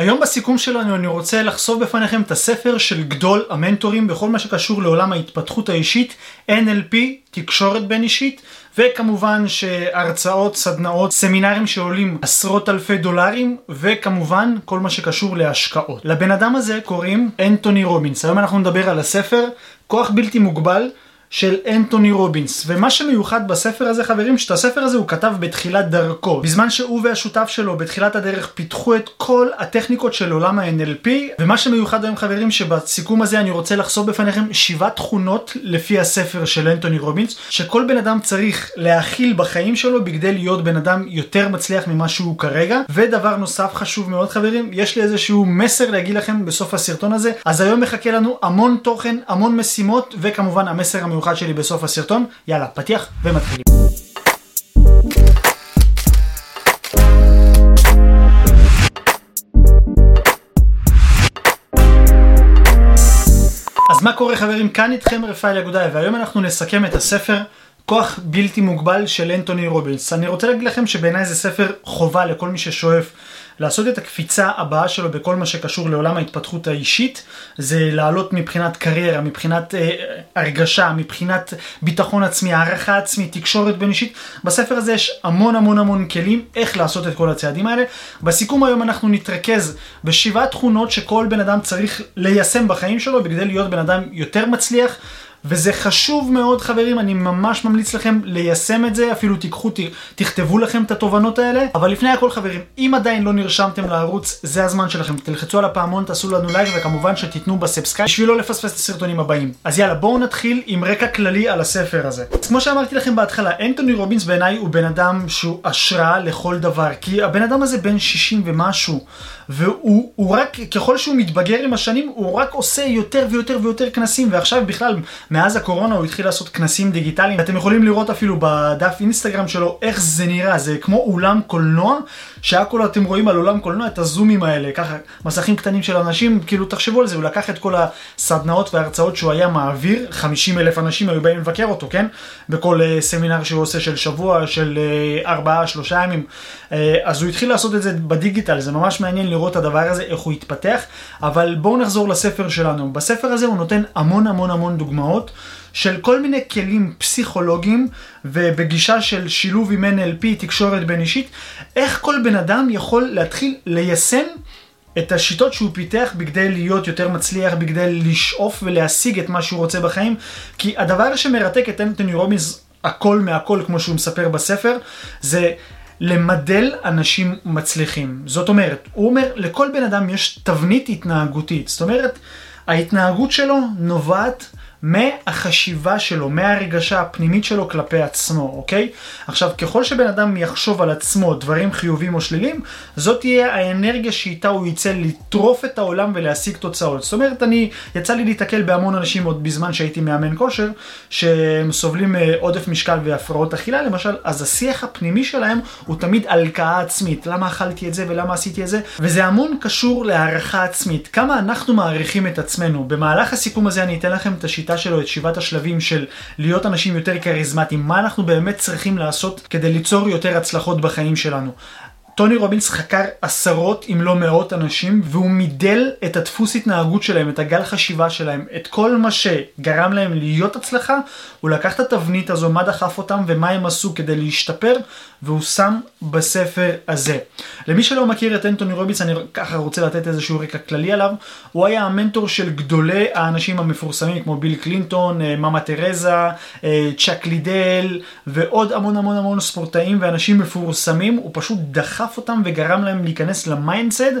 היום בסיכום שלנו אני רוצה לחשוף בפניכם את הספר של גדול המנטורים בכל מה שקשור לעולם ההתפתחות האישית, NLP, תקשורת בין אישית, וכמובן שהרצאות, סדנאות, סמינרים שעולים עשרות אלפי דולרים, וכמובן כל מה שקשור להשקעות. לבן אדם הזה קוראים אנטוני רובינס. היום אנחנו נדבר על הספר כוח בלתי מוגבל. של אנטוני רובינס. ומה שמיוחד בספר הזה חברים, שאת הספר הזה הוא כתב בתחילת דרכו. בזמן שהוא והשותף שלו בתחילת הדרך פיתחו את כל הטכניקות של עולם ה-NLP. ומה שמיוחד היום חברים, שבסיכום הזה אני רוצה לחשוף בפניכם שבעה תכונות לפי הספר של אנטוני רובינס, שכל בן אדם צריך להכיל בחיים שלו בכדי להיות בן אדם יותר מצליח ממה שהוא כרגע. ודבר נוסף חשוב מאוד חברים, יש לי איזשהו מסר להגיד לכם בסוף הסרטון הזה. אז היום מחכה לנו המון תוכן, המון משימות, וכמובן המסר. המיוחד שלי בסוף הסרטון. יאללה, פתיח ומתחילים. אז מה קורה חברים? כאן איתכם רפאל אגודאי, והיום אנחנו נסכם את הספר כוח בלתי מוגבל של אנטוני רובינס. אני רוצה להגיד לכם שבעיניי זה ספר חובה לכל מי ששואף לעשות את הקפיצה הבאה שלו בכל מה שקשור לעולם ההתפתחות האישית, זה לעלות מבחינת קריירה, מבחינת אה, הרגשה, מבחינת ביטחון עצמי, הערכה עצמית, תקשורת בין אישית. בספר הזה יש המון המון המון כלים איך לעשות את כל הצעדים האלה. בסיכום היום אנחנו נתרכז בשבעה תכונות שכל בן אדם צריך ליישם בחיים שלו בכדי להיות בן אדם יותר מצליח. וזה חשוב מאוד חברים, אני ממש ממליץ לכם ליישם את זה, אפילו תיקחו, ת, תכתבו לכם את התובנות האלה. אבל לפני הכל חברים, אם עדיין לא נרשמתם לערוץ, זה הזמן שלכם. תלחצו על הפעמון, תעשו לנו לייק, וכמובן שתיתנו ב subscribe בשביל לא לפספס את הסרטונים הבאים. אז יאללה, בואו נתחיל עם רקע כללי על הספר הזה. אז כמו שאמרתי לכם בהתחלה, אנטוני רובינס בעיניי הוא בן אדם שהוא השראה לכל דבר, כי הבן אדם הזה בן 60 ומשהו. והוא רק, ככל שהוא מתבגר עם השנים, הוא רק עושה יותר ויותר ויותר כנסים, ועכשיו בכלל, מאז הקורונה הוא התחיל לעשות כנסים דיגיטליים. אתם יכולים לראות אפילו בדף אינסטגרם שלו איך זה נראה, זה כמו אולם קולנוע, שהכל אתם רואים על אולם קולנוע, את הזומים האלה, ככה מסכים קטנים של אנשים, כאילו תחשבו על זה, הוא לקח את כל הסדנאות וההרצאות שהוא היה מעביר, 50 אלף אנשים היו באים לבקר אותו, כן? בכל uh, סמינר שהוא עושה של שבוע, של uh, ארבעה, שלושה ימים. Uh, אז הוא התחיל לעשות את זה בדיגיטל, זה ממש מעניין לראות את הדבר הזה, איך הוא התפתח, אבל בואו נחזור לספר שלנו. בספר הזה הוא נותן המון המון המון דוגמאות. של כל מיני כלים פסיכולוגיים ובגישה של שילוב עם NLP, תקשורת בין אישית, איך כל בן אדם יכול להתחיל ליישם את השיטות שהוא פיתח בכדי להיות יותר מצליח, בכדי לשאוף ולהשיג את מה שהוא רוצה בחיים. כי הדבר שמרתק את אנטוני רובינס הכל מהכל, כמו שהוא מספר בספר, זה למדל אנשים מצליחים. זאת אומרת, הוא אומר, לכל בן אדם יש תבנית התנהגותית. זאת אומרת, ההתנהגות שלו נובעת מהחשיבה שלו, מהרגשה הפנימית שלו כלפי עצמו, אוקיי? עכשיו, ככל שבן אדם יחשוב על עצמו דברים חיוביים או שליליים, זאת תהיה האנרגיה שאיתה הוא יצא לטרוף את העולם ולהשיג תוצאות. זאת אומרת, אני, יצא לי להתקל בהמון אנשים עוד בזמן שהייתי מאמן כושר, שהם סובלים מעודף משקל והפרעות אכילה, למשל, אז השיח הפנימי שלהם הוא תמיד הלקאה עצמית. למה אכלתי את זה ולמה עשיתי את זה? וזה המון קשור להערכה עצמית. כמה אנחנו מעריכים את עצמנו. במהלך הסיכום הזה אני אתן לכם את השיטה שלו, את שבעת השלבים של להיות אנשים יותר כריזמטיים, מה אנחנו באמת צריכים לעשות כדי ליצור יותר הצלחות בחיים שלנו. טוני רובינס חקר עשרות אם לא מאות אנשים והוא מידל את הדפוס התנהגות שלהם, את הגל חשיבה שלהם, את כל מה שגרם להם להיות הצלחה, הוא לקח את התבנית הזו, מה דחף אותם ומה הם עשו כדי להשתפר והוא שם בספר הזה. למי שלא מכיר את אנטוני רובינס אני ככה רוצה לתת איזשהו רקע כללי עליו, הוא היה המנטור של גדולי האנשים המפורסמים כמו ביל קלינטון, אה, מאמה תרזה, אה, צ'אק לידל ועוד המון המון המון ספורטאים ואנשים מפורסמים, הוא פשוט דחף דחף אותם וגרם להם להיכנס ל mindset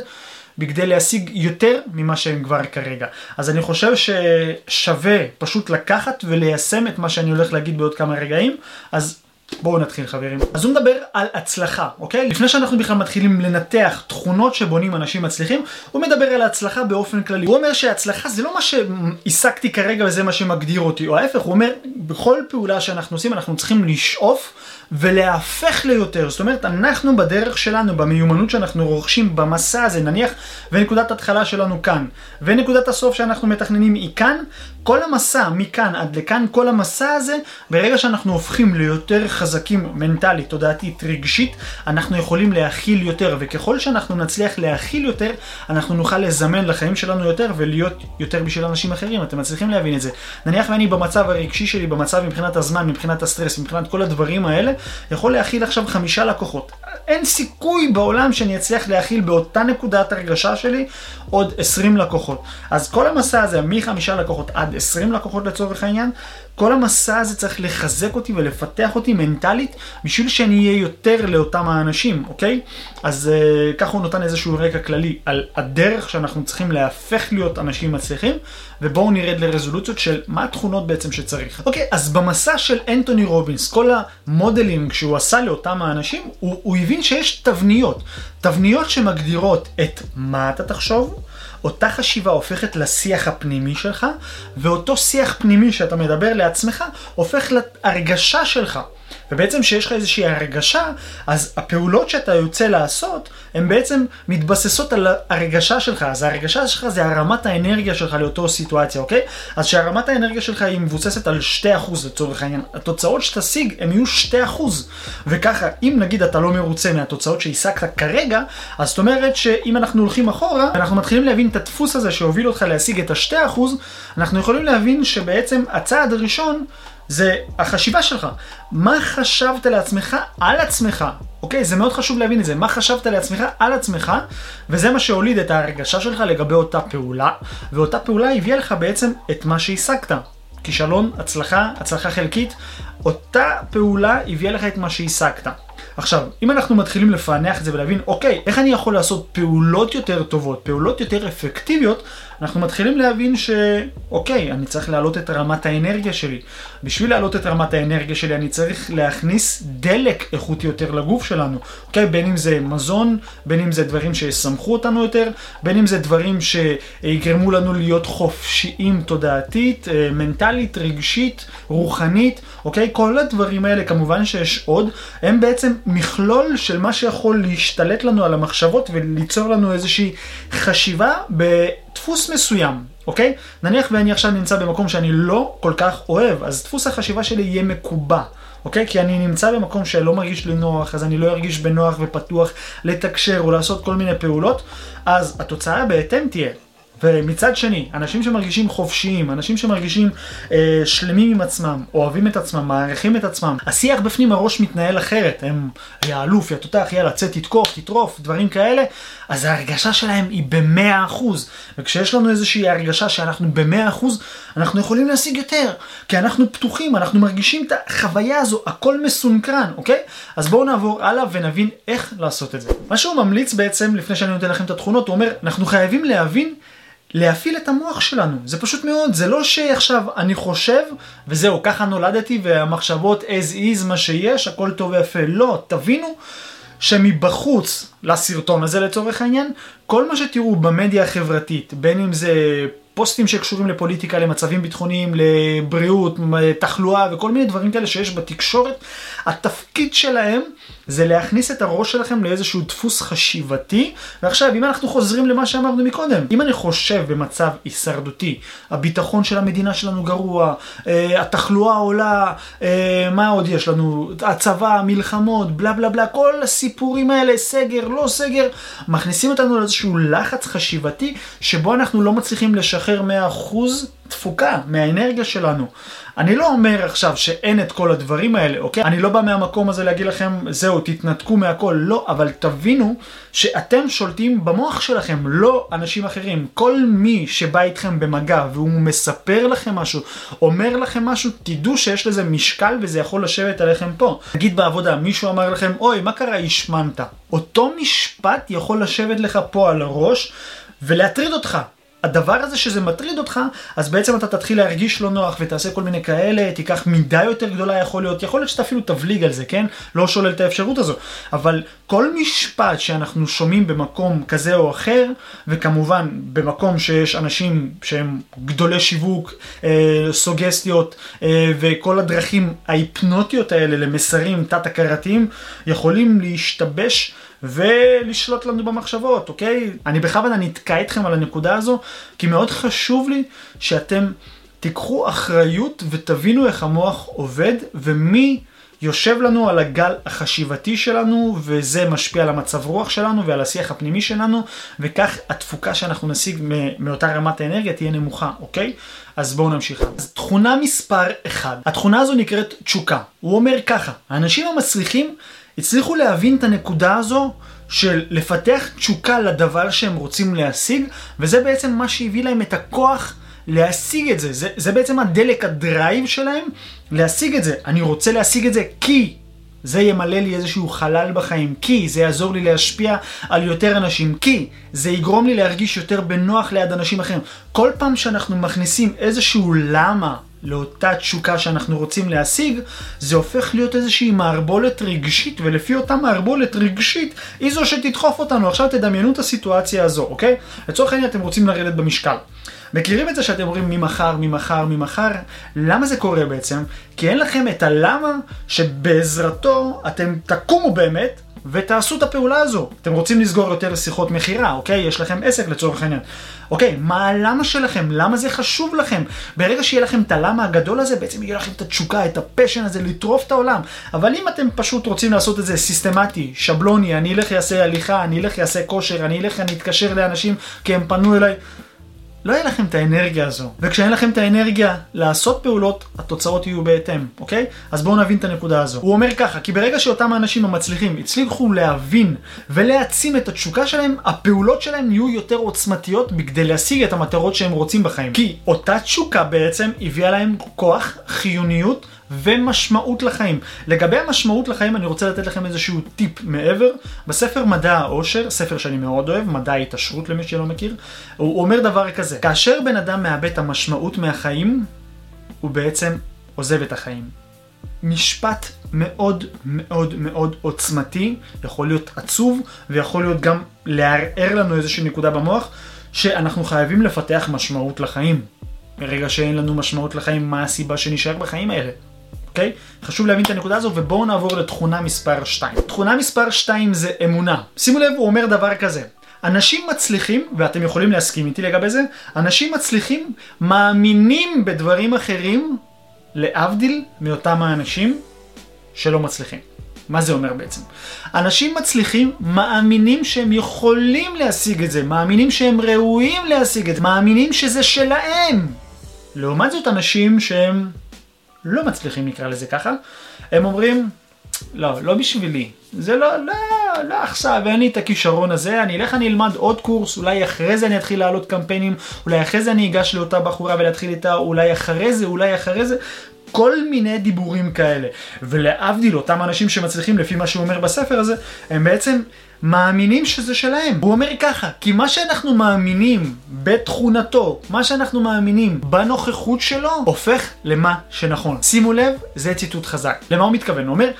בכדי להשיג יותר ממה שהם כבר כרגע. אז אני חושב ששווה פשוט לקחת וליישם את מה שאני הולך להגיד בעוד כמה רגעים, אז בואו נתחיל חברים. אז הוא מדבר על הצלחה, אוקיי? לפני שאנחנו בכלל מתחילים לנתח תכונות שבונים אנשים מצליחים, הוא מדבר על ההצלחה באופן כללי. הוא אומר שהצלחה זה לא מה שהשגתי כרגע וזה מה שמגדיר אותי, או ההפך, הוא אומר, בכל פעולה שאנחנו עושים אנחנו צריכים לשאוף ולהפך ליותר. זאת אומרת, אנחנו בדרך שלנו, במיומנות שאנחנו רוכשים במסע הזה, נניח, ונקודת התחלה שלנו כאן, ונקודת הסוף שאנחנו מתכננים היא כאן, כל המסע מכאן עד לכאן, כל המסע הזה, ברגע שאנחנו הופכים ליותר חזקים מנטלית, תודעתית, רגשית, אנחנו יכולים להכיל יותר, וככל שאנחנו נצליח להכיל יותר, אנחנו נוכל לזמן לחיים שלנו יותר ולהיות יותר בשביל אנשים אחרים, אתם מצליחים להבין את זה. נניח ואני במצב הרגשי שלי, במצב מבחינת הזמן, מבחינת הסטרס, מבחינת כל הדברים האלה, יכול להכיל עכשיו חמישה לקוחות. אין סיכוי בעולם שאני אצליח להכיל באותה נקודת הרגשה שלי עוד 20 לקוחות. אז כל המסע הזה, מחמישה לקוחות עד 20 לקוחות לצורך העניין, כל המסע הזה צריך לחזק אותי ולפתח אותי מנטלית בשביל שאני אהיה יותר לאותם האנשים, אוקיי? אז uh, ככה הוא נותן איזשהו רקע כללי על הדרך שאנחנו צריכים להפך להיות אנשים מצליחים, ובואו נרד לרזולוציות של מה התכונות בעצם שצריך. אוקיי, אז במסע של אנטוני רובינס, כל המודלינג שהוא עשה לאותם האנשים, הוא, הוא הבין שיש תבניות. תבניות שמגדירות את מה אתה תחשוב, אותה חשיבה הופכת לשיח הפנימי שלך, ואותו שיח פנימי שאתה מדבר לעצמך, הופך להרגשה שלך. ובעצם כשיש לך איזושהי הרגשה, אז הפעולות שאתה יוצא לעשות, הן בעצם מתבססות על הרגשה שלך. אז הרגשה שלך זה הרמת האנרגיה שלך לאותו סיטואציה, אוקיי? אז שהרמת האנרגיה שלך היא מבוססת על 2% לצורך העניין. התוצאות שתשיג הן יהיו 2%. וככה, אם נגיד אתה לא מרוצה מהתוצאות שהשגת כרגע, אז זאת אומרת שאם אנחנו הולכים אחורה, אנחנו מתחילים להבין את הדפוס הזה שהוביל אותך להשיג את ה-2%, אנחנו יכולים להבין שבעצם הצעד הראשון זה החשיבה שלך. מה חשבת לעצמך על עצמך? אוקיי? זה מאוד חשוב להבין את זה. מה חשבת לעצמך על עצמך, וזה מה שהוליד את ההרגשה שלך לגבי אותה פעולה, ואותה פעולה הביאה לך בעצם את מה שהשגת. כישלון, הצלחה, הצלחה חלקית, אותה פעולה הביאה לך את מה שהשגת. עכשיו, אם אנחנו מתחילים לפענח את זה ולהבין, אוקיי, איך אני יכול לעשות פעולות יותר טובות, פעולות יותר אפקטיביות, אנחנו מתחילים להבין שאוקיי, אני צריך להעלות את רמת האנרגיה שלי. בשביל להעלות את רמת האנרגיה שלי אני צריך להכניס דלק איכותי יותר לגוף שלנו. אוקיי, בין אם זה מזון, בין אם זה דברים שיסמכו אותנו יותר, בין אם זה דברים שיגרמו לנו להיות חופשיים תודעתית, אה, מנטלית, רגשית, רוחנית, אוקיי? כל הדברים האלה, כמובן שיש עוד, הם בעצם מכלול של מה שיכול להשתלט לנו על המחשבות וליצור לנו איזושהי חשיבה בדפוס מסוים, אוקיי? נניח ואני עכשיו נמצא במקום שאני לא כל כך אוהב, אז דפוס החשיבה שלי יהיה מקובע. אוקיי? כי אני נמצא במקום שלא מרגיש לי נוח, אז אני לא ארגיש בנוח ופתוח לתקשר או לעשות כל מיני פעולות, אז התוצאה בהתאם תהיה ומצד שני, אנשים שמרגישים חופשיים, אנשים שמרגישים אה, שלמים עם עצמם, אוהבים את עצמם, מעריכים את עצמם, השיח בפנים הראש מתנהל אחרת, הם, יא אלוף, יא תותח, יאללה, צא, תתקוף, תטרוף, דברים כאלה, אז ההרגשה שלהם היא במאה אחוז. וכשיש לנו איזושהי הרגשה שאנחנו במאה אחוז, אנחנו יכולים להשיג יותר, כי אנחנו פתוחים, אנחנו מרגישים את החוויה הזו, הכל מסונכרן, אוקיי? אז בואו נעבור הלאה ונבין איך לעשות את זה. מה שהוא ממליץ בעצם, לפני שאני נותן לכם את התכונות, הוא אומר, אנחנו חייבים להבין להפעיל את המוח שלנו, זה פשוט מאוד, זה לא שעכשיו אני חושב וזהו, ככה נולדתי והמחשבות as is מה שיש, הכל טוב ויפה, לא, תבינו שמבחוץ לסרטון הזה לצורך העניין, כל מה שתראו במדיה החברתית, בין אם זה פוסטים שקשורים לפוליטיקה, למצבים ביטחוניים, לבריאות, תחלואה וכל מיני דברים כאלה שיש בתקשורת, התפקיד שלהם זה להכניס את הראש שלכם לאיזשהו דפוס חשיבתי. ועכשיו, אם אנחנו חוזרים למה שאמרנו מקודם, אם אני חושב במצב הישרדותי, הביטחון של המדינה שלנו גרוע, אה, התחלואה עולה, אה, מה עוד יש לנו? הצבא, מלחמות, בלה בלה בלה, כל הסיפורים האלה, סגר, לא סגר, מכניסים אותנו לאיזשהו לחץ חשיבתי, שבו אנחנו לא מצליחים לשחרר 100% תפוקה מהאנרגיה שלנו. אני לא אומר עכשיו שאין את כל הדברים האלה, אוקיי? אני לא בא מהמקום הזה להגיד לכם, זהו, תתנתקו מהכל, לא, אבל תבינו שאתם שולטים במוח שלכם, לא אנשים אחרים. כל מי שבא איתכם במגע והוא מספר לכם משהו, אומר לכם משהו, תדעו שיש לזה משקל וזה יכול לשבת עליכם פה. נגיד בעבודה, מישהו אמר לכם, אוי, מה קרה, השמנת? אותו משפט יכול לשבת לך פה על הראש ולהטריד אותך. הדבר הזה שזה מטריד אותך, אז בעצם אתה תתחיל להרגיש לא נוח ותעשה כל מיני כאלה, תיקח מידה יותר גדולה יכול להיות, יכול להיות שאתה אפילו תבליג על זה, כן? לא שולל את האפשרות הזו. אבל כל משפט שאנחנו שומעים במקום כזה או אחר, וכמובן במקום שיש אנשים שהם גדולי שיווק, אה, סוגסטיות אה, וכל הדרכים ההיפנוטיות האלה למסרים תת-הכרתיים, יכולים להשתבש. ולשלוט לנו במחשבות, אוקיי? אני בכוונה נתקע איתכם על הנקודה הזו, כי מאוד חשוב לי שאתם תיקחו אחריות ותבינו איך המוח עובד ומי יושב לנו על הגל החשיבתי שלנו, וזה משפיע על המצב רוח שלנו ועל השיח הפנימי שלנו, וכך התפוקה שאנחנו נשיג מאותה רמת האנרגיה תהיה נמוכה, אוקיי? אז בואו נמשיך. אז תכונה מספר 1, התכונה הזו נקראת תשוקה. הוא אומר ככה, האנשים המצליחים הצליחו להבין את הנקודה הזו של לפתח תשוקה לדבר שהם רוצים להשיג, וזה בעצם מה שהביא להם את הכוח להשיג את זה. זה, זה בעצם הדלק, הדרייב שלהם להשיג את זה. אני רוצה להשיג את זה כי זה ימלא לי איזשהו חלל בחיים, כי זה יעזור לי להשפיע על יותר אנשים, כי זה יגרום לי להרגיש יותר בנוח ליד אנשים אחרים. כל פעם שאנחנו מכניסים איזשהו למה לאותה תשוקה שאנחנו רוצים להשיג, זה הופך להיות איזושהי מערבולת רגשית, ולפי אותה מערבולת רגשית, היא זו שתדחוף אותנו. עכשיו תדמיינו את הסיטואציה הזו, אוקיי? לצורך העניין אתם רוצים לרדת במשקל. מכירים את זה שאתם אומרים ממחר, ממחר, ממחר? למה זה קורה בעצם? כי אין לכם את הלמה שבעזרתו אתם תקומו באמת ותעשו את הפעולה הזו. אתם רוצים לסגור יותר שיחות מכירה, אוקיי? יש לכם עסק לצורך העניין. אוקיי, מה הלמה שלכם? למה זה חשוב לכם? ברגע שיהיה לכם את הלמה הגדול הזה, בעצם יהיה לכם את התשוקה, את הפשן הזה, לטרוף את העולם. אבל אם אתם פשוט רוצים לעשות את זה סיסטמטי, שבלוני, אני אלך אעשה הליכה, אני אלך אעשה כושר, אני אלך אני אתקשר לאנשים כי הם פנו אליי. לא יהיה לכם את האנרגיה הזו. וכשאין לכם את האנרגיה לעשות פעולות, התוצאות יהיו בהתאם, אוקיי? אז בואו נבין את הנקודה הזו. הוא אומר ככה, כי ברגע שאותם האנשים המצליחים הצליחו להבין ולהעצים את התשוקה שלהם, הפעולות שלהם יהיו יותר עוצמתיות בכדי להשיג את המטרות שהם רוצים בחיים. כי אותה תשוקה בעצם הביאה להם כוח, חיוניות, ומשמעות לחיים. לגבי המשמעות לחיים אני רוצה לתת לכם איזשהו טיפ מעבר. בספר מדע העושר, ספר שאני מאוד אוהב, מדע ההתעשרות למי שלא מכיר, הוא אומר דבר כזה, כאשר בן אדם מאבד את המשמעות מהחיים, הוא בעצם עוזב את החיים. משפט מאוד מאוד מאוד עוצמתי, יכול להיות עצוב ויכול להיות גם לערער לנו איזושהי נקודה במוח, שאנחנו חייבים לפתח משמעות לחיים. ברגע שאין לנו משמעות לחיים, מה הסיבה שנשאר בחיים האלה? אוקיי? חשוב להבין את הנקודה הזו ובואו נעבור לתכונה מספר 2. תכונה מספר 2 זה אמונה. שימו לב, הוא אומר דבר כזה. אנשים מצליחים, ואתם יכולים להסכים איתי לגבי זה, אנשים מצליחים מאמינים בדברים אחרים, להבדיל מאותם האנשים שלא מצליחים. מה זה אומר בעצם? אנשים מצליחים מאמינים שהם יכולים להשיג את זה, מאמינים שהם ראויים להשיג את זה, מאמינים שזה שלהם. לעומת זאת אנשים שהם לא מצליחים נקרא לזה ככה, הם אומרים, לא, לא בשבילי, זה לא, לא, לא עכשיו, אין לי את הכישרון הזה, אני אלך אני אלמד עוד קורס, אולי אחרי זה אני אתחיל לעלות קמפיינים, אולי אחרי זה אני אגש לאותה בחורה ולהתחיל איתה, אולי אחרי זה, אולי אחרי זה, כל מיני דיבורים כאלה. ולהבדיל, אותם אנשים שמצליחים לפי מה שהוא אומר בספר הזה, הם בעצם מאמינים שזה שלהם. הוא אומר ככה, כי מה שאנחנו מאמינים בתכונתו, מה שאנחנו מאמינים בנוכחות שלו, הופך למה שנכון. שימו לב, זה ציטוט חזק. למה הוא מתכוון? הוא אומר,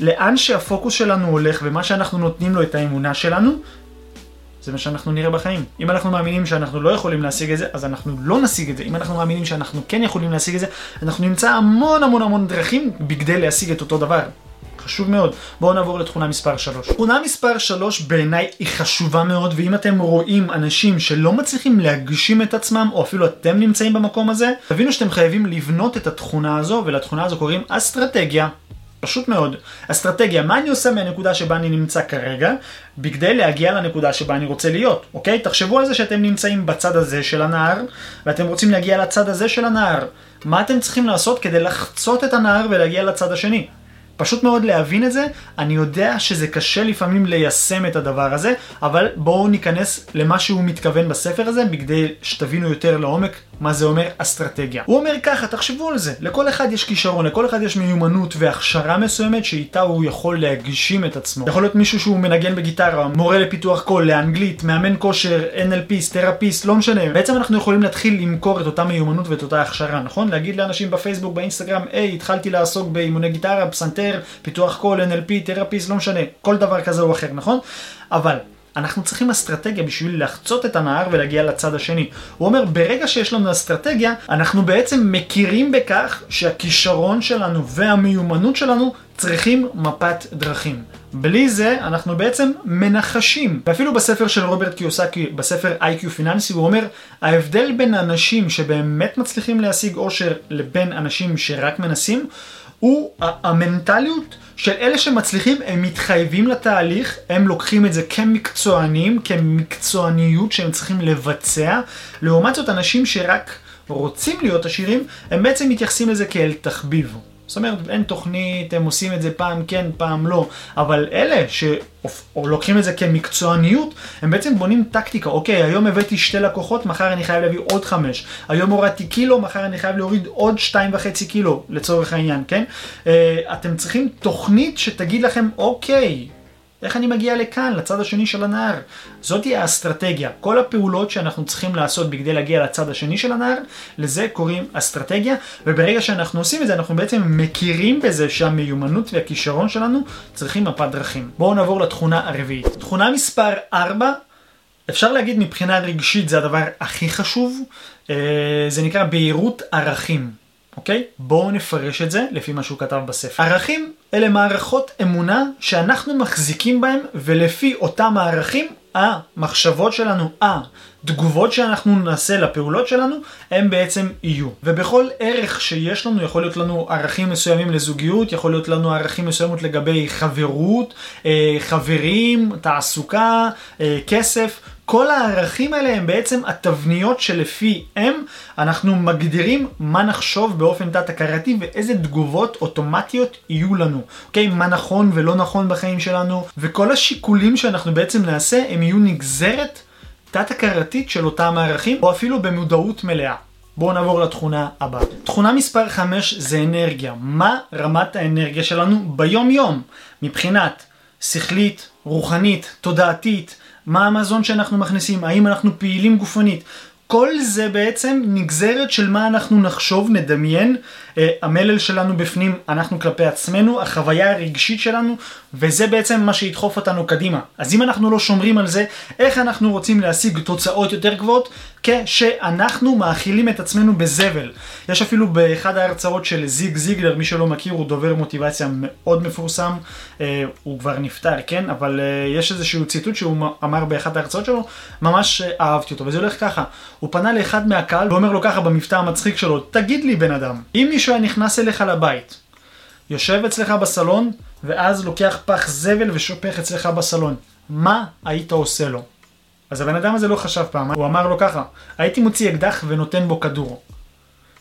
לאן שהפוקוס שלנו הולך ומה שאנחנו נותנים לו את האמונה שלנו, זה מה שאנחנו נראה בחיים. אם אנחנו מאמינים שאנחנו לא יכולים להשיג את זה, אז אנחנו לא נשיג את זה. אם אנחנו מאמינים שאנחנו כן יכולים להשיג את זה, אנחנו נמצא המון המון המון דרכים בכדי להשיג את אותו דבר. חשוב מאוד. בואו נעבור לתכונה מספר 3. תכונה מספר 3 בעיניי היא חשובה מאוד, ואם אתם רואים אנשים שלא מצליחים להגשים את עצמם, או אפילו אתם נמצאים במקום הזה, תבינו שאתם חייבים לבנות את התכונה הזו, ולתכונה הזו קוראים אסטרטגיה. פשוט מאוד. אסטרטגיה, מה אני עושה מהנקודה שבה אני נמצא כרגע, בכדי להגיע לנקודה שבה אני רוצה להיות, אוקיי? תחשבו על זה שאתם נמצאים בצד הזה של הנהר, ואתם רוצים להגיע לצד הזה של הנהר. מה אתם צריכים לעשות כדי לחצות את הנהר ולהגיע לצד השני? פשוט מאוד להבין את זה, אני יודע שזה קשה לפעמים ליישם את הדבר הזה, אבל בואו ניכנס למה שהוא מתכוון בספר הזה, בכדי שתבינו יותר לעומק מה זה אומר אסטרטגיה. הוא אומר ככה, תחשבו על זה, לכל אחד יש כישרון, לכל אחד יש מיומנות והכשרה מסוימת שאיתה הוא יכול להגשים את עצמו. יכול להיות מישהו שהוא מנגן בגיטרה, מורה לפיתוח קול, לאנגלית, מאמן כושר, NLP, תרפיסט, לא משנה. בעצם אנחנו יכולים להתחיל למכור את אותה מיומנות ואת אותה הכשרה, נכון? להגיד לאנשים בפייסבוק, באינסטגרם, היי, התחלתי לעסוק באימוני גיטרה, פסנתר, פיתוח קול, NLP, תרפיסט, לא משנה, כל דבר כזה או אחר, נכון? אבל אנחנו צריכים אסטרטגיה בשביל לחצות את הנהר ולהגיע לצד השני. הוא אומר, ברגע שיש לנו אסטרטגיה, אנחנו בעצם מכירים בכך שהכישרון שלנו והמיומנות שלנו צריכים מפת דרכים. בלי זה אנחנו בעצם מנחשים. ואפילו בספר של רוברט קיוסקי, בספר איי-קיו פיננסי, הוא אומר, ההבדל בין אנשים שבאמת מצליחים להשיג אושר לבין אנשים שרק מנסים, הוא המנטליות של אלה שמצליחים, הם מתחייבים לתהליך, הם לוקחים את זה כמקצוענים, כמקצועניות שהם צריכים לבצע. לעומת זאת, אנשים שרק רוצים להיות עשירים, הם בעצם מתייחסים לזה כאל תחביב. זאת אומרת, אין תוכנית, הם עושים את זה פעם כן, פעם לא, אבל אלה שלוקחים את זה כמקצועניות, הם בעצם בונים טקטיקה, אוקיי, היום הבאתי שתי לקוחות, מחר אני חייב להביא עוד חמש, היום הורדתי קילו, מחר אני חייב להוריד עוד שתיים וחצי קילו, לצורך העניין, כן? אה, אתם צריכים תוכנית שתגיד לכם, אוקיי, איך אני מגיע לכאן, לצד השני של הנהר? זאתי האסטרטגיה. כל הפעולות שאנחנו צריכים לעשות בכדי להגיע לצד השני של הנהר, לזה קוראים אסטרטגיה, וברגע שאנחנו עושים את זה, אנחנו בעצם מכירים בזה שהמיומנות והכישרון שלנו צריכים מפת דרכים. בואו נעבור לתכונה הרביעית. תכונה מספר 4, אפשר להגיד מבחינה רגשית זה הדבר הכי חשוב, אה, זה נקרא בהירות ערכים. אוקיי? בואו נפרש את זה לפי מה שהוא כתב בספר. ערכים אלה מערכות אמונה שאנחנו מחזיקים בהם, ולפי אותם הערכים, המחשבות שלנו, התגובות שאנחנו נעשה לפעולות שלנו, הם בעצם יהיו. ובכל ערך שיש לנו, יכול להיות לנו ערכים מסוימים לזוגיות, יכול להיות לנו ערכים מסוימות לגבי חברות, אה, חברים, תעסוקה, אה, כסף. כל הערכים האלה הם בעצם התבניות שלפיהם אנחנו מגדירים מה נחשוב באופן תת-הכרתי ואיזה תגובות אוטומטיות יהיו לנו. אוקיי? מה נכון ולא נכון בחיים שלנו, וכל השיקולים שאנחנו בעצם נעשה הם יהיו נגזרת תת-הכרתית של אותם הערכים, או אפילו במודעות מלאה. בואו נעבור לתכונה הבאה. תכונה מספר 5 זה אנרגיה. מה רמת האנרגיה שלנו ביום יום? מבחינת שכלית, רוחנית, תודעתית, מה המזון שאנחנו מכניסים, האם אנחנו פעילים גופנית. כל זה בעצם נגזרת של מה אנחנו נחשוב, נדמיין, המלל שלנו בפנים, אנחנו כלפי עצמנו, החוויה הרגשית שלנו, וזה בעצם מה שידחוף אותנו קדימה. אז אם אנחנו לא שומרים על זה, איך אנחנו רוצים להשיג תוצאות יותר גבוהות? כשאנחנו מאכילים את עצמנו בזבל. יש אפילו באחד ההרצאות של זיג זיגלר, מי שלא מכיר, הוא דובר מוטיבציה מאוד מפורסם, אה, הוא כבר נפטר, כן? אבל אה, יש איזשהו ציטוט שהוא אמר באחד ההרצאות שלו, ממש אהבתי אותו, וזה הולך ככה. הוא פנה לאחד מהקהל ואומר לו ככה במבטא המצחיק שלו, תגיד לי בן אדם, אם מישהו היה נכנס אליך לבית, יושב אצלך בסלון, ואז לוקח פח זבל ושופך אצלך בסלון, מה היית עושה לו? אז הבן אדם הזה לא חשב פעם, הוא אמר לו ככה, הייתי מוציא אקדח ונותן בו כדור.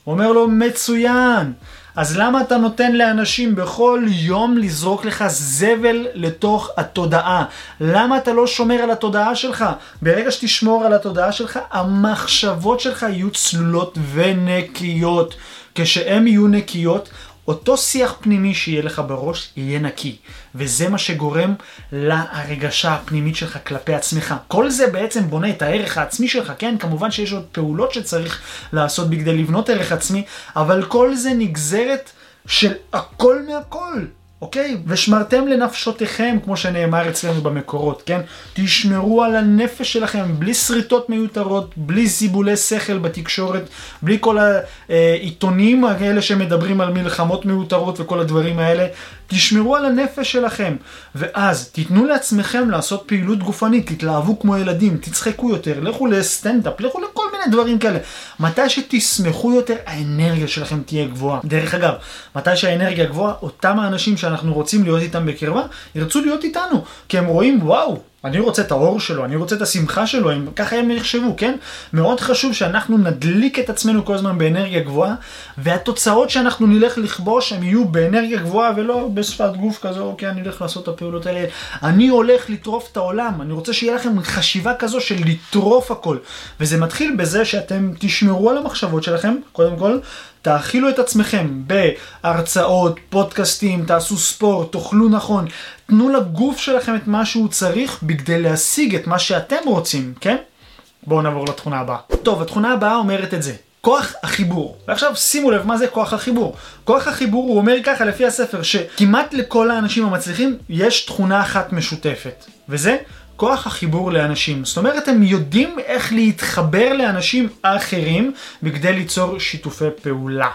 הוא אומר לו, מצוין! אז למה אתה נותן לאנשים בכל יום לזרוק לך זבל לתוך התודעה? למה אתה לא שומר על התודעה שלך? ברגע שתשמור על התודעה שלך, המחשבות שלך יהיו צלולות ונקיות. כשהן יהיו נקיות, אותו שיח פנימי שיהיה לך בראש יהיה נקי, וזה מה שגורם להרגשה הפנימית שלך כלפי עצמך. כל זה בעצם בונה את הערך העצמי שלך, כן? כמובן שיש עוד פעולות שצריך לעשות בכדי לבנות ערך עצמי, אבל כל זה נגזרת של הכל מהכל. אוקיי? ושמרתם לנפשותיכם, כמו שנאמר אצלנו במקורות, כן? תשמרו על הנפש שלכם, בלי שריטות מיותרות, בלי זיבולי שכל בתקשורת, בלי כל העיתונים האלה שמדברים על מלחמות מיותרות וכל הדברים האלה. תשמרו על הנפש שלכם, ואז תיתנו לעצמכם לעשות פעילות גופנית, תתלהבו כמו ילדים, תצחקו יותר, לכו לסטנדאפ, לכו לכל מיני דברים כאלה. מתי שתשמחו יותר, האנרגיה שלכם תהיה גבוהה. דרך אגב, מתי שהאנרגיה גבוהה, אותם האנשים שאנחנו רוצים להיות איתם בקרבה, ירצו להיות איתנו, כי הם רואים, וואו, אני רוצה את האור שלו, אני רוצה את השמחה שלו, הם, ככה הם יחשבו, כן? מאוד חשוב שאנחנו נדליק את עצמנו כל הזמן באנרגיה גבוהה, והתוצאות שאנחנו נלך לכבוש הם יהיו באנרגיה גבוהה ולא בשפת גוף כזו, אוקיי, אני הולך לעשות את הפעולות האלה. אני הולך לטרוף את העולם, אני רוצה שיהיה לכם חשיבה כזו של לטרוף הכל. וזה מתחיל בזה שאתם תשמרו על המחשבות שלכם, קודם כל, תאכילו את עצמכם בהרצאות, פודקאסטים, תעשו ספורט, תאכלו נכון, תנו לגוף שלכם את מה שהוא צריך בכדי להשיג את מה שאתם רוצים, כן? בואו נעבור לתכונה הבאה. טוב, התכונה הבאה אומרת את זה. כוח החיבור. ועכשיו שימו לב מה זה כוח החיבור. כוח החיבור הוא אומר ככה לפי הספר שכמעט לכל האנשים המצליחים יש תכונה אחת משותפת וזה כוח החיבור לאנשים. זאת אומרת הם יודעים איך להתחבר לאנשים אחרים בכדי ליצור שיתופי פעולה.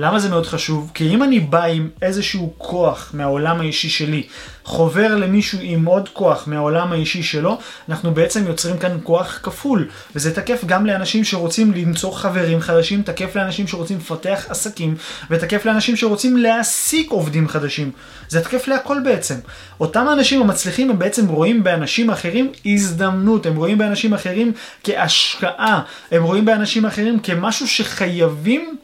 למה זה מאוד חשוב? כי אם אני בא עם איזשהו כוח מהעולם האישי שלי, חובר למישהו עם עוד כוח מהעולם האישי שלו, אנחנו בעצם יוצרים כאן כוח כפול. וזה תקף גם לאנשים שרוצים למצוא חברים חדשים, תקף לאנשים שרוצים לפתח עסקים, ותקף לאנשים שרוצים להעסיק עובדים חדשים. זה תקף להכל בעצם. אותם האנשים המצליחים הם בעצם רואים באנשים אחרים הזדמנות, הם רואים באנשים אחרים כהשקעה, הם רואים באנשים אחרים כמשהו שחייבים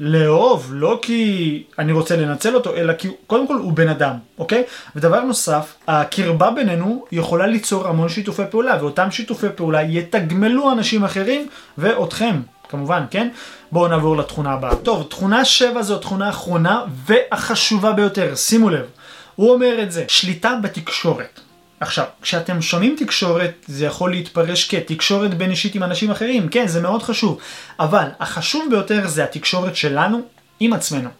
לאהוב, לא כי אני רוצה לנצל אותו, אלא כי קודם כל הוא בן אדם, אוקיי? ודבר נוסף, הקרבה בינינו יכולה ליצור המון שיתופי פעולה, ואותם שיתופי פעולה יתגמלו אנשים אחרים ואותכם. כמובן, כן? בואו נעבור לתכונה הבאה. טוב, תכונה 7 זו התכונה האחרונה והחשובה ביותר, שימו לב. הוא אומר את זה, שליטה בתקשורת. עכשיו, כשאתם שומעים תקשורת, זה יכול להתפרש כתקשורת בין אישית עם אנשים אחרים, כן, זה מאוד חשוב. אבל החשוב ביותר זה התקשורת שלנו עם עצמנו.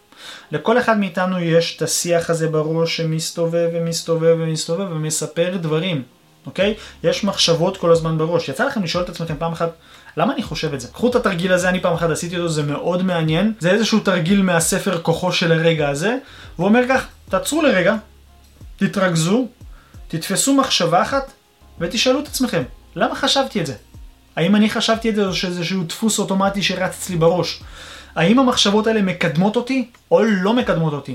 לכל אחד מאיתנו יש את השיח הזה בראש שמסתובב ומסתובב ומסתובב ומספר דברים, אוקיי? יש מחשבות כל הזמן בראש. יצא לכם לשאול את עצמכם פעם אחת, למה אני חושב את זה? קחו את התרגיל הזה, אני פעם אחת עשיתי אותו, זה מאוד מעניין. זה איזשהו תרגיל מהספר כוחו של הרגע הזה. והוא אומר כך, תעצרו לרגע, תתרכזו, תתפסו מחשבה אחת ותשאלו את עצמכם, למה חשבתי את זה? האם אני חשבתי את זה או שזה איזשהו דפוס אוטומטי שרץ אצלי בראש? האם המחשבות האלה מקדמות אותי או לא מקדמות אותי?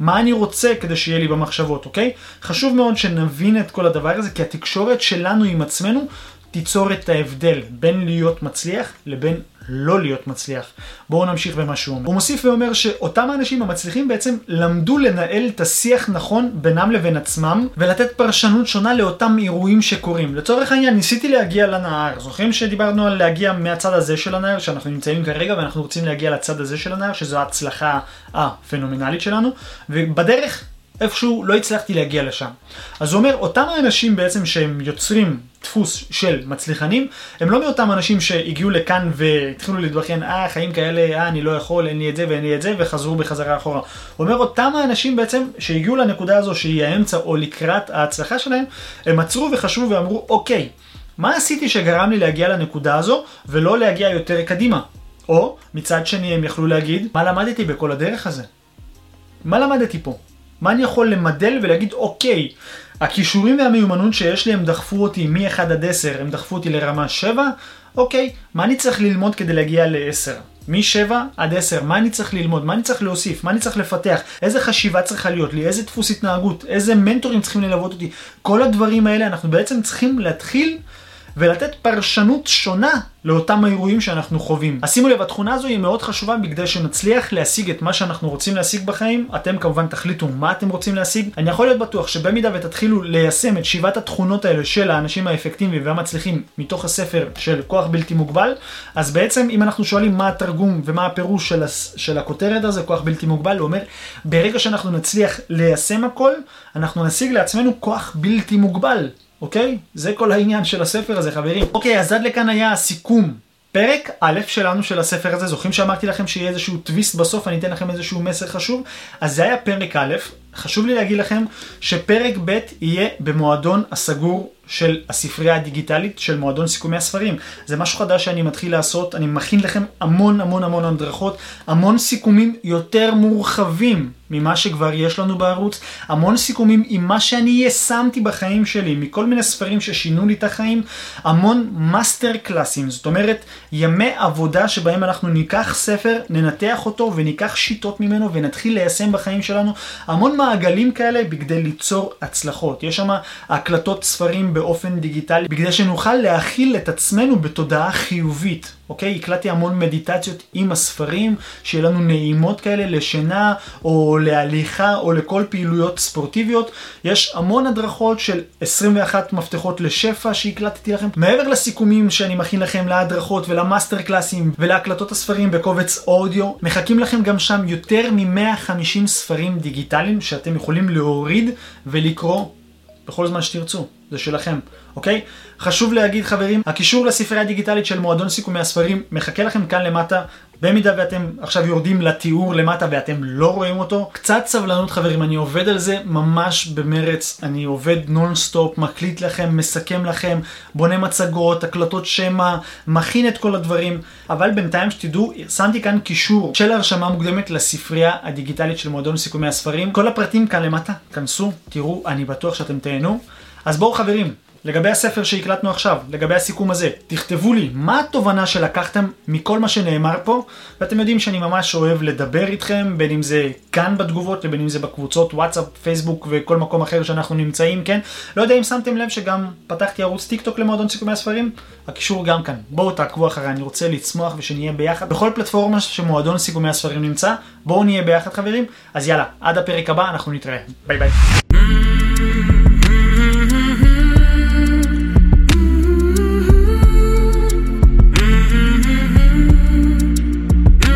מה אני רוצה כדי שיהיה לי במחשבות, אוקיי? חשוב מאוד שנבין את כל הדבר הזה, כי התקשורת שלנו עם עצמנו תיצור את ההבדל בין להיות מצליח לבין לא להיות מצליח. בואו נמשיך במה שהוא אומר. הוא מוסיף ואומר שאותם האנשים המצליחים בעצם למדו לנהל את השיח נכון בינם לבין עצמם ולתת פרשנות שונה לאותם אירועים שקורים. לצורך העניין ניסיתי להגיע לנהר. זוכרים שדיברנו על להגיע מהצד הזה של הנהר שאנחנו נמצאים כרגע ואנחנו רוצים להגיע לצד הזה של הנהר שזו ההצלחה הפנומנלית שלנו ובדרך איפשהו לא הצלחתי להגיע לשם. אז הוא אומר, אותם האנשים בעצם שהם יוצרים דפוס של מצליחנים, הם לא מאותם אנשים שהגיעו לכאן והתחילו להתבכיין, אה, חיים כאלה, אה, אני לא יכול, אין לי את זה ואין לי את זה, וחזרו בחזרה אחורה. הוא אומר, אותם האנשים בעצם שהגיעו לנקודה הזו שהיא האמצע או לקראת ההצלחה שלהם, הם עצרו וחשבו ואמרו, אוקיי, מה עשיתי שגרם לי להגיע לנקודה הזו ולא להגיע יותר קדימה? או, מצד שני הם יכלו להגיד, מה למדתי בכל הדרך הזה? מה למדתי פה? מה אני יכול למדל ולהגיד, אוקיי, הכישורים והמיומנות שיש לי הם דחפו אותי מ-1 עד 10, הם דחפו אותי לרמה 7, אוקיי, מה אני צריך ללמוד כדי להגיע ל-10? מ-7 עד 10, מה אני צריך ללמוד, מה אני צריך להוסיף, מה אני צריך לפתח, איזה חשיבה צריכה להיות לי, איזה דפוס התנהגות, איזה מנטורים צריכים ללוות אותי, כל הדברים האלה אנחנו בעצם צריכים להתחיל ולתת פרשנות שונה לאותם האירועים שאנחנו חווים. אז שימו לב, התכונה הזו היא מאוד חשובה בגלל שנצליח להשיג את מה שאנחנו רוצים להשיג בחיים. אתם כמובן תחליטו מה אתם רוצים להשיג. אני יכול להיות בטוח שבמידה ותתחילו ליישם את שבעת התכונות האלה של האנשים האפקטיביים והמצליחים מתוך הספר של כוח בלתי מוגבל, אז בעצם אם אנחנו שואלים מה התרגום ומה הפירוש של, הס... של הכותרת הזה, כוח בלתי מוגבל, הוא אומר, ברגע שאנחנו נצליח ליישם הכל, אנחנו נשיג לעצמנו כוח בלתי מוגבל. אוקיי? זה כל העניין של הספר הזה, חברים. אוקיי, אז עד לכאן היה הסיכום. פרק א' שלנו של הספר הזה, זוכרים שאמרתי לכם שיהיה איזשהו טוויסט בסוף, אני אתן לכם איזשהו מסר חשוב? אז זה היה פרק א', חשוב לי להגיד לכם שפרק ב' יהיה במועדון הסגור של הספרייה הדיגיטלית של מועדון סיכומי הספרים. זה משהו חדש שאני מתחיל לעשות, אני מכין לכם המון המון המון הדרכות, המון סיכומים יותר מורחבים ממה שכבר יש לנו בערוץ, המון סיכומים עם מה שאני יישמתי בחיים שלי, מכל מיני ספרים ששינו לי את החיים, המון מאסטר קלאסים, זאת אומרת ימי עבודה שבהם אנחנו ניקח ספר, ננתח אותו וניקח שיטות ממנו ונתחיל ליישם בחיים שלנו, המון מעגלים כאלה בכדי ליצור הצלחות. יש שם הקלטות ספרים באופן דיגיטלי, בכדי שנוכל להכיל את עצמנו בתודעה חיובית. אוקיי? הקלטתי המון מדיטציות עם הספרים, שיהיה לנו נעימות כאלה לשינה, או להליכה, או לכל פעילויות ספורטיביות. יש המון הדרכות של 21 מפתחות לשפע שהקלטתי לכם. מעבר לסיכומים שאני מכין לכם להדרכות ולמאסטר קלאסים ולהקלטות הספרים בקובץ אודיו, מחכים לכם גם שם יותר מ-150 ספרים דיגיטליים שאתם יכולים להוריד ולקרוא בכל זמן שתרצו. זה שלכם, אוקיי? חשוב להגיד חברים, הקישור לספרייה הדיגיטלית של מועדון סיכומי הספרים מחכה לכם כאן למטה. במידה ואתם עכשיו יורדים לתיאור למטה ואתם לא רואים אותו, קצת סבלנות חברים, אני עובד על זה ממש במרץ, אני עובד נונסטופ, מקליט לכם, מסכם לכם, בונה מצגות, הקלטות שמע, מכין את כל הדברים, אבל בינתיים שתדעו, שמתי כאן קישור של הרשמה מוקדמת לספרייה הדיגיטלית של מועדון סיכומי הספרים, כל הפרטים כאן למטה, כנסו, תראו, אני בטוח שאתם תהנו. אז בואו חברים, לגבי הספר שהקלטנו עכשיו, לגבי הסיכום הזה, תכתבו לי מה התובנה שלקחתם מכל מה שנאמר פה, ואתם יודעים שאני ממש אוהב לדבר איתכם, בין אם זה כאן בתגובות, לבין אם זה בקבוצות וואטסאפ, פייסבוק וכל מקום אחר שאנחנו נמצאים, כן? לא יודע אם שמתם לב שגם פתחתי ערוץ טיק טוק למועדון סיכומי הספרים, הקישור גם כאן. בואו תעקבו אחריי, אני רוצה לצמוח ושנהיה ביחד בכל פלטפורמה שמועדון סיכומי הספרים נמצא, בואו נהיה ביחד חברים, אז יאללה, עד הפרק הבא אנחנו נתראה, ביי ביי.